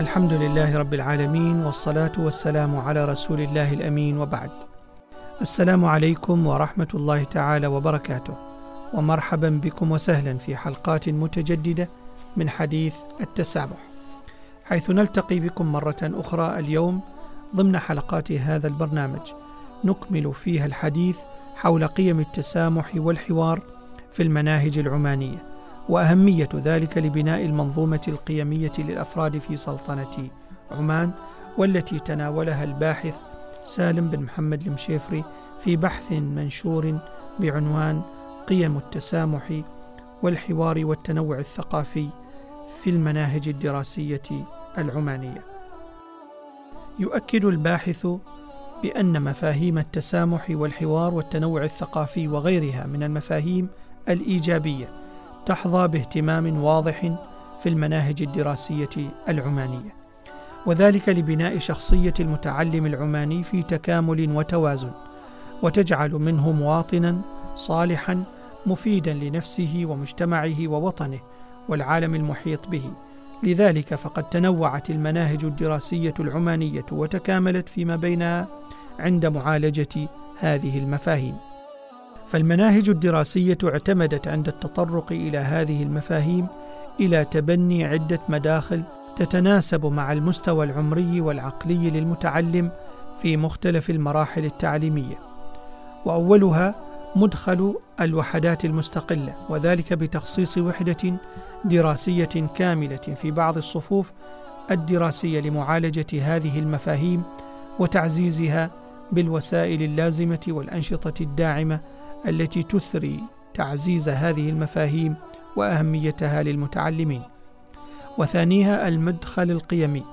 الحمد لله رب العالمين والصلاة والسلام على رسول الله الأمين وبعد. السلام عليكم ورحمة الله تعالى وبركاته. ومرحبا بكم وسهلا في حلقات متجددة من حديث التسامح حيث نلتقي بكم مرة أخرى اليوم ضمن حلقات هذا البرنامج. نكمل فيها الحديث حول قيم التسامح والحوار في المناهج العمانية. وأهمية ذلك لبناء المنظومة القيمية للأفراد في سلطنة عمان والتي تناولها الباحث سالم بن محمد المشيفري في بحث منشور بعنوان قيم التسامح والحوار والتنوع الثقافي في المناهج الدراسية العمانية. يؤكد الباحث بأن مفاهيم التسامح والحوار والتنوع الثقافي وغيرها من المفاهيم الإيجابية تحظى باهتمام واضح في المناهج الدراسية العمانية وذلك لبناء شخصية المتعلم العماني في تكامل وتوازن وتجعل منه مواطنا صالحا مفيدا لنفسه ومجتمعه ووطنه والعالم المحيط به. لذلك فقد تنوعت المناهج الدراسية العمانية وتكاملت فيما بينها عند معالجة هذه المفاهيم. فالمناهج الدراسية اعتمدت عند التطرق إلى هذه المفاهيم إلى تبني عدة مداخل تتناسب مع المستوى العمري والعقلي للمتعلم في مختلف المراحل التعليمية. وأولها مدخل الوحدات المستقلة وذلك بتخصيص وحدة دراسية كاملة في بعض الصفوف الدراسية لمعالجة هذه المفاهيم وتعزيزها بالوسائل اللازمة والأنشطة الداعمة التي تثري تعزيز هذه المفاهيم وأهميتها للمتعلمين. وثانيها المدخل القيمي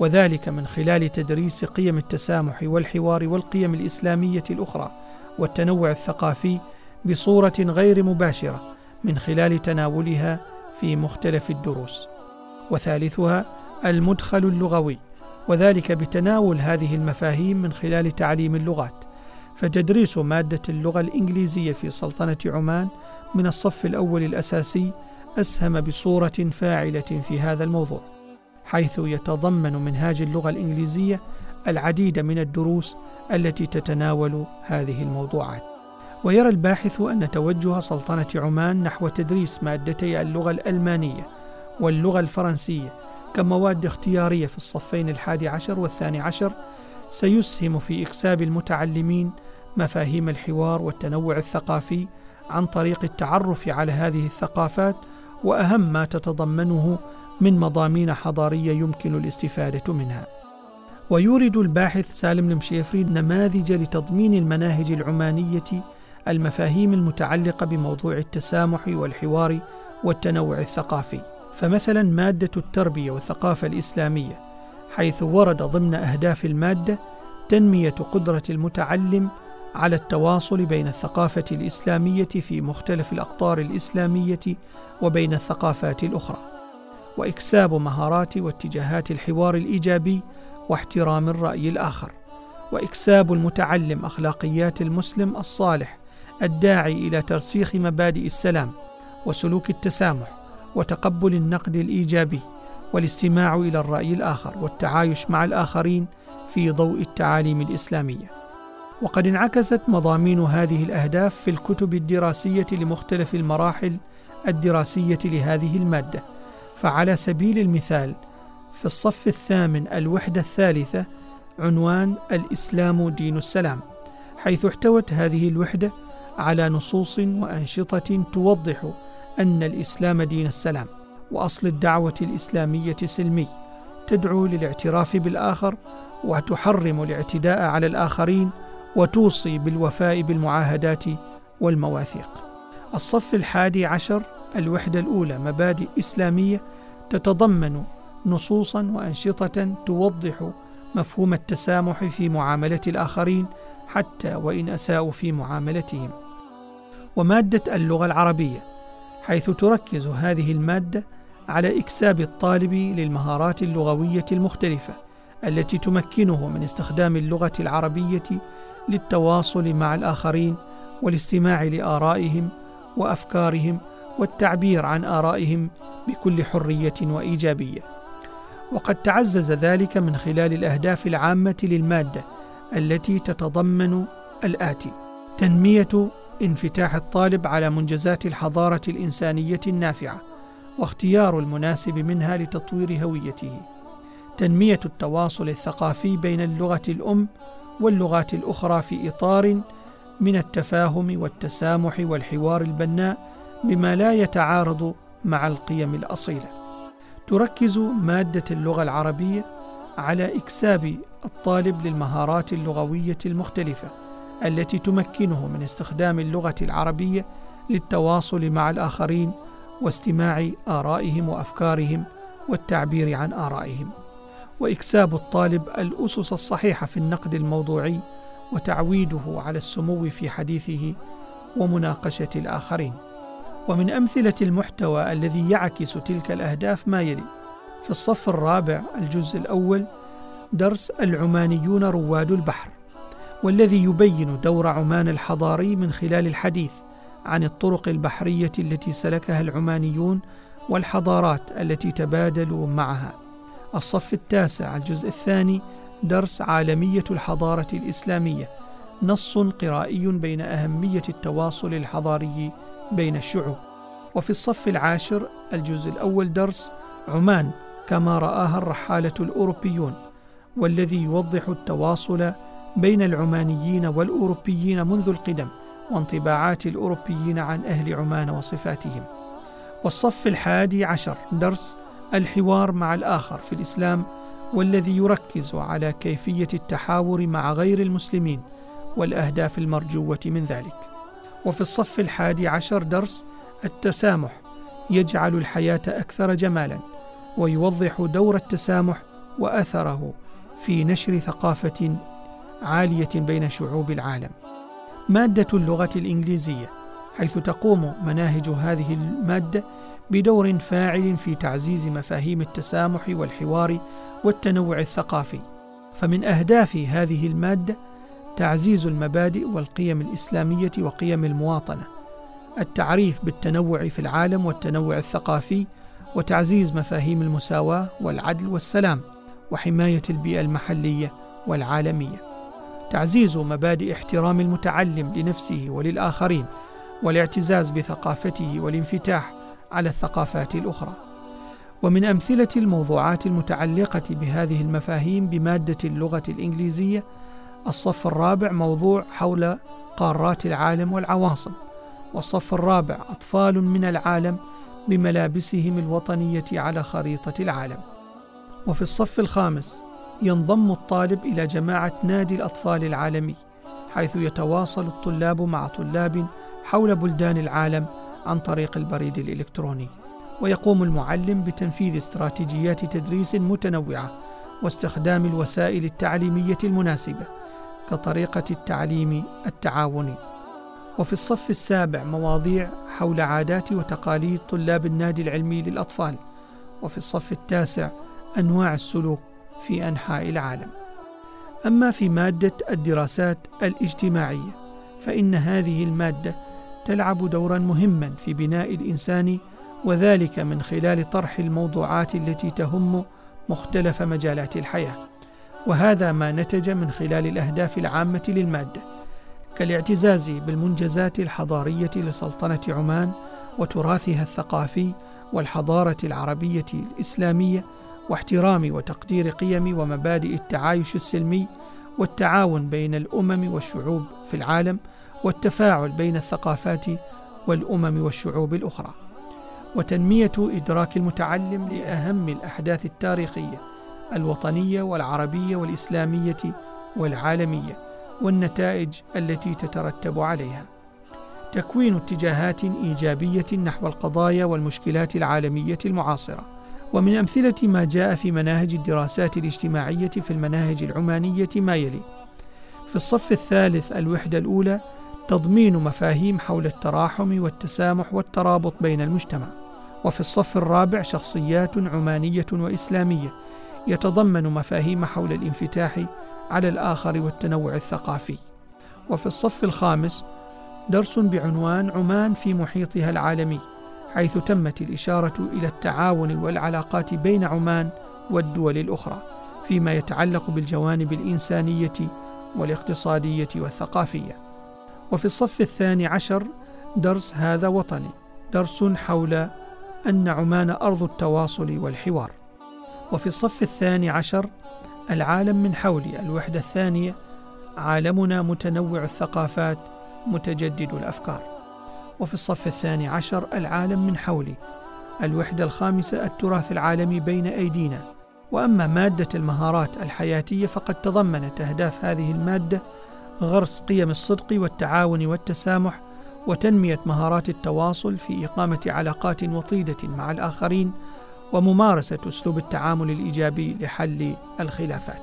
وذلك من خلال تدريس قيم التسامح والحوار والقيم الإسلامية الأخرى والتنوع الثقافي بصورة غير مباشرة من خلال تناولها في مختلف الدروس. وثالثها المدخل اللغوي وذلك بتناول هذه المفاهيم من خلال تعليم اللغات فتدريس مادة اللغة الإنجليزية في سلطنة عمان من الصف الأول الأساسي أسهم بصورة فاعلة في هذا الموضوع حيث يتضمن منهاج اللغة الإنجليزية العديد من الدروس التي تتناول هذه الموضوعات. ويرى الباحث أن توجه سلطنة عمان نحو تدريس مادتي اللغة الألمانية واللغة الفرنسية كمواد اختيارية في الصفين الحادي عشر والثاني عشر سيسهم في إكساب المتعلمين مفاهيم الحوار والتنوع الثقافي عن طريق التعرف على هذه الثقافات وأهم ما تتضمنه من مضامين حضارية يمكن الاستفادة منها. ويورد الباحث سالم المشيفري نماذج لتضمين المناهج العمانية المفاهيم المتعلقة بموضوع التسامح والحوار والتنوع الثقافي. فمثلا مادة التربية والثقافة الإسلامية حيث ورد ضمن أهداف المادة تنمية قدرة المتعلم على التواصل بين الثقافة الإسلامية في مختلف الأقطار الإسلامية وبين الثقافات الأخرى، وإكساب مهارات واتجاهات الحوار الإيجابي واحترام الرأي الآخر، وإكساب المتعلم أخلاقيات المسلم الصالح الداعي إلى ترسيخ مبادئ السلام وسلوك التسامح وتقبل النقد الإيجابي. والاستماع إلى الرأي الآخر والتعايش مع الآخرين في ضوء التعاليم الإسلامية. وقد انعكست مضامين هذه الأهداف في الكتب الدراسية لمختلف المراحل الدراسية لهذه المادة فعلى سبيل المثال في الصف الثامن الوحدة الثالثة عنوان الإسلام دين السلام حيث احتوت هذه الوحدة على نصوص وأنشطة توضح أن الإسلام دين السلام وأصل الدعوة الإسلامية سلمي تدعو للاعتراف بالآخر وتحرم الاعتداء على الآخرين وتوصي بالوفاء بالمعاهدات والمواثيق الصف الحادي عشر الوحدة الأولى مبادئ إسلامية تتضمن نصوصا وأنشطة توضح مفهوم التسامح في معاملة الآخرين حتى وإن أساءوا في معاملتهم. ومادة اللغة العربية حيث تركز هذه المادة على إكساب الطالب للمهارات اللغوية المختلفة التي تمكنه من استخدام اللغة العربية للتواصل مع الآخرين والاستماع لآرائهم وأفكارهم والتعبير عن آرائهم بكل حرية وإيجابية. وقد تعزز ذلك من خلال الأهداف العامة للمادة التي تتضمن الآتي: تنمية انفتاح الطالب على منجزات الحضارة الإنسانية النافعة، واختيار المناسب منها لتطوير هويته. تنمية التواصل الثقافي بين اللغة الأم واللغات الأخرى في إطار من التفاهم والتسامح والحوار البناء بما لا يتعارض مع القيم الأصيلة. تركز مادة اللغة العربية على إكساب الطالب للمهارات اللغوية المختلفة التي تمكنه من استخدام اللغة العربية للتواصل مع الآخرين واستماع آرائهم وأفكارهم والتعبير عن آرائهم. وإكساب الطالب الأسس الصحيحة في النقد الموضوعي وتعويده على السمو في حديثه ومناقشة الآخرين ومن أمثلة المحتوى الذي يعكس تلك الأهداف ما يلي في الصف الرابع الجزء الأول درس العمانيون رواد البحر والذي يبين دور عمان الحضاري من خلال الحديث عن الطرق البحرية التي سلكها العمانيون والحضارات التي تبادلوا معها. الصف التاسع الجزء الثاني درس عالمية الحضارة الإسلامية نص قرائي بين أهمية التواصل الحضاري بين الشعوب. وفي الصف العاشر الجزء الأول درس عمان كما رآها الرحالة الأوروبيون والذي يوضح التواصل بين العمانيين والأوروبيين منذ القدم. وانطباعات الأوروبيين عن أهل عمان وصفاتهم والصف الحادي عشر درس الحوار مع الآخر في الإسلام والذي يركز على كيفية التحاور مع غير المسلمين والأهداف المرجوة من ذلك. وفي الصف الحادي عشر درس التسامح يجعل الحياة أكثر جمالا ويوضح دور التسامح وأثره في نشر ثقافة عالية بين شعوب العالم. مادة اللغة الإنجليزية حيث تقوم مناهج هذه المادة بدور فاعل في تعزيز مفاهيم التسامح والحوار والتنوع الثقافي. فمن أهداف هذه المادة تعزيز المبادئ والقيم الإسلامية وقيم المواطنة التعريف بالتنوع في العالم والتنوع الثقافي وتعزيز مفاهيم المساواة والعدل والسلام وحماية البيئة المحلية والعالمية. تعزيز مبادئ احترام المتعلم لنفسه وللآخرين والاعتزاز بثقافته والانفتاح على الثقافات الأخرى. ومن أمثلة الموضوعات المتعلقة بهذه المفاهيم بمادة اللغة الإنجليزية الصف الرابع موضوع حول قارات العالم والعواصم والصف الرابع أطفال من العالم بملابسهم الوطنية على خريطة العالم. وفي الصف الخامس ينضم الطالب إلى جماعة نادي الأطفال العالمي حيث يتواصل الطلاب مع طلاب حول بلدان العالم عن طريق البريد الإلكتروني. ويقوم المعلم بتنفيذ استراتيجيات تدريس متنوعة واستخدام الوسائل التعليمية المناسبة كطريقة التعليم التعاوني. وفي الصف السابع مواضيع حول عادات وتقاليد طلاب النادي العلمي للأطفال. وفي الصف التاسع أنواع السلوك في أنحاء العالم. أما في مادة الدراسات الاجتماعية فإن هذه المادة تلعب دورا مهما في بناء الإنسان وذلك من خلال طرح الموضوعات التي تهم مختلف مجالات الحياة. وهذا ما نتج من خلال الأهداف العامة للمادة كالاعتزاز بالمنجزات الحضارية لسلطنة عمان وتراثها الثقافي والحضارة العربية الإسلامية واحترام وتقدير قيم ومبادئ التعايش السلمي والتعاون بين الأمم والشعوب في العالم والتفاعل بين الثقافات والأمم والشعوب الأخرى. وتنمية إدراك المتعلم لأهم الأحداث التاريخية الوطنية والعربية والإسلامية والعالمية والنتائج التي تترتب عليها. تكوين اتجاهات إيجابية نحو القضايا والمشكلات العالمية المعاصرة. ومن أمثلة ما جاء في مناهج الدراسات الاجتماعية في المناهج العمانية ما يلي. في الصف الثالث الوحدة الأولى تضمين مفاهيم حول التراحم والتسامح والترابط بين المجتمع. وفي الصف الرابع شخصيات عمانية وإسلامية يتضمن مفاهيم حول الانفتاح على الآخر والتنوع الثقافي. وفي الصف الخامس درس بعنوان عمان في محيطها العالمي. حيث تمت الإشارة إلى التعاون والعلاقات بين عمان والدول الأخرى فيما يتعلق بالجوانب الإنسانية والاقتصادية والثقافية. وفي الصف الثاني عشر درس هذا وطني درس حول أن عمان أرض التواصل والحوار. وفي الصف الثاني عشر العالم من حولي الوحدة الثانية عالمنا متنوع الثقافات متجدد الأفكار. وفي الصف الثاني عشر العالم من حولي الوحدة الخامسة التراث العالمي بين أيدينا وأما مادة المهارات الحياتية فقد تضمنت أهداف هذه المادة غرس قيم الصدق والتعاون والتسامح وتنمية مهارات التواصل في إقامة علاقات وطيدة مع الآخرين وممارسة أسلوب التعامل الإيجابي لحل الخلافات.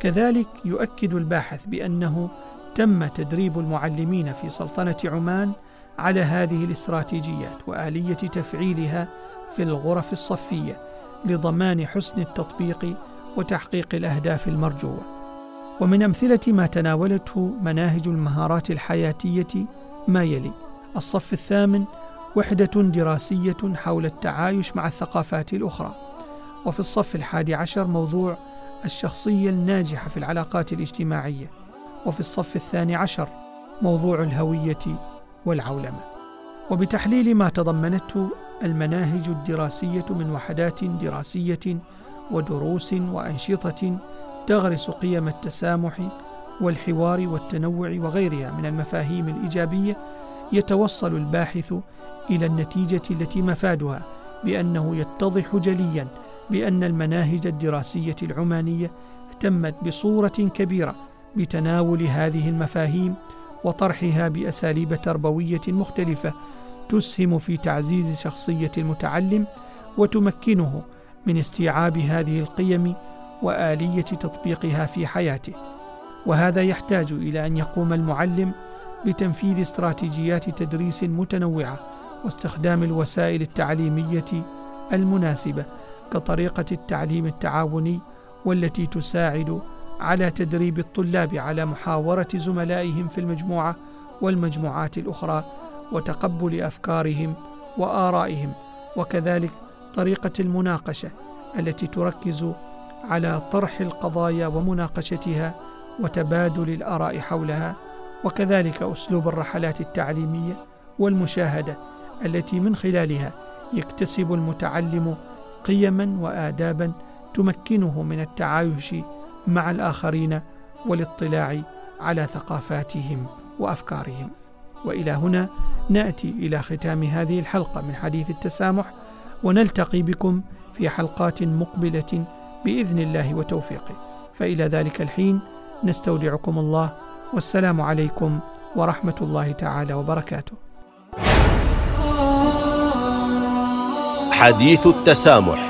كذلك يؤكد الباحث بأنه تم تدريب المعلمين في سلطنة عمان على هذه الاستراتيجيات وآلية تفعيلها في الغرف الصفية لضمان حسن التطبيق وتحقيق الأهداف المرجوة. ومن أمثلة ما تناولته مناهج المهارات الحياتية ما يلي: الصف الثامن وحدة دراسية حول التعايش مع الثقافات الأخرى وفي الصف الحادي عشر موضوع الشخصية الناجحة في العلاقات الاجتماعية وفي الصف الثاني عشر موضوع الهوية والعولمة. وبتحليل ما تضمنته المناهج الدراسية من وحدات دراسية ودروس وأنشطة تغرس قيم التسامح والحوار والتنوع وغيرها من المفاهيم الإيجابية يتوصل الباحث إلى النتيجة التي مفادها بأنه يتضح جليا بأن المناهج الدراسية العمانية اهتمت بصورة كبيرة بتناول هذه المفاهيم وطرحها بأساليب تربوية مختلفة تسهم في تعزيز شخصية المتعلم وتمكنه من استيعاب هذه القيم وآلية تطبيقها في حياته. وهذا يحتاج إلى أن يقوم المعلم بتنفيذ استراتيجيات تدريس متنوعة واستخدام الوسائل التعليمية المناسبة كطريقة التعليم التعاوني والتي تساعد على تدريب الطلاب على محاورة زملائهم في المجموعة والمجموعات الأخرى وتقبل أفكارهم وآرائهم وكذلك طريقة المناقشة التي تركز على طرح القضايا ومناقشتها وتبادل الآراء حولها وكذلك أسلوب الرحلات التعليمية والمشاهدة التي من خلالها يكتسب المتعلم قيما وادابا تمكنه من التعايش مع الآخرين والاطلاع على ثقافاتهم وأفكارهم. وإلى هنا نأتي إلى ختام هذه الحلقة من حديث التسامح ونلتقي بكم في حلقات مقبلة بإذن الله وتوفيقه. فإلى ذلك الحين نستودعكم الله والسلام عليكم ورحمة الله تعالى وبركاته. حديث التسامح.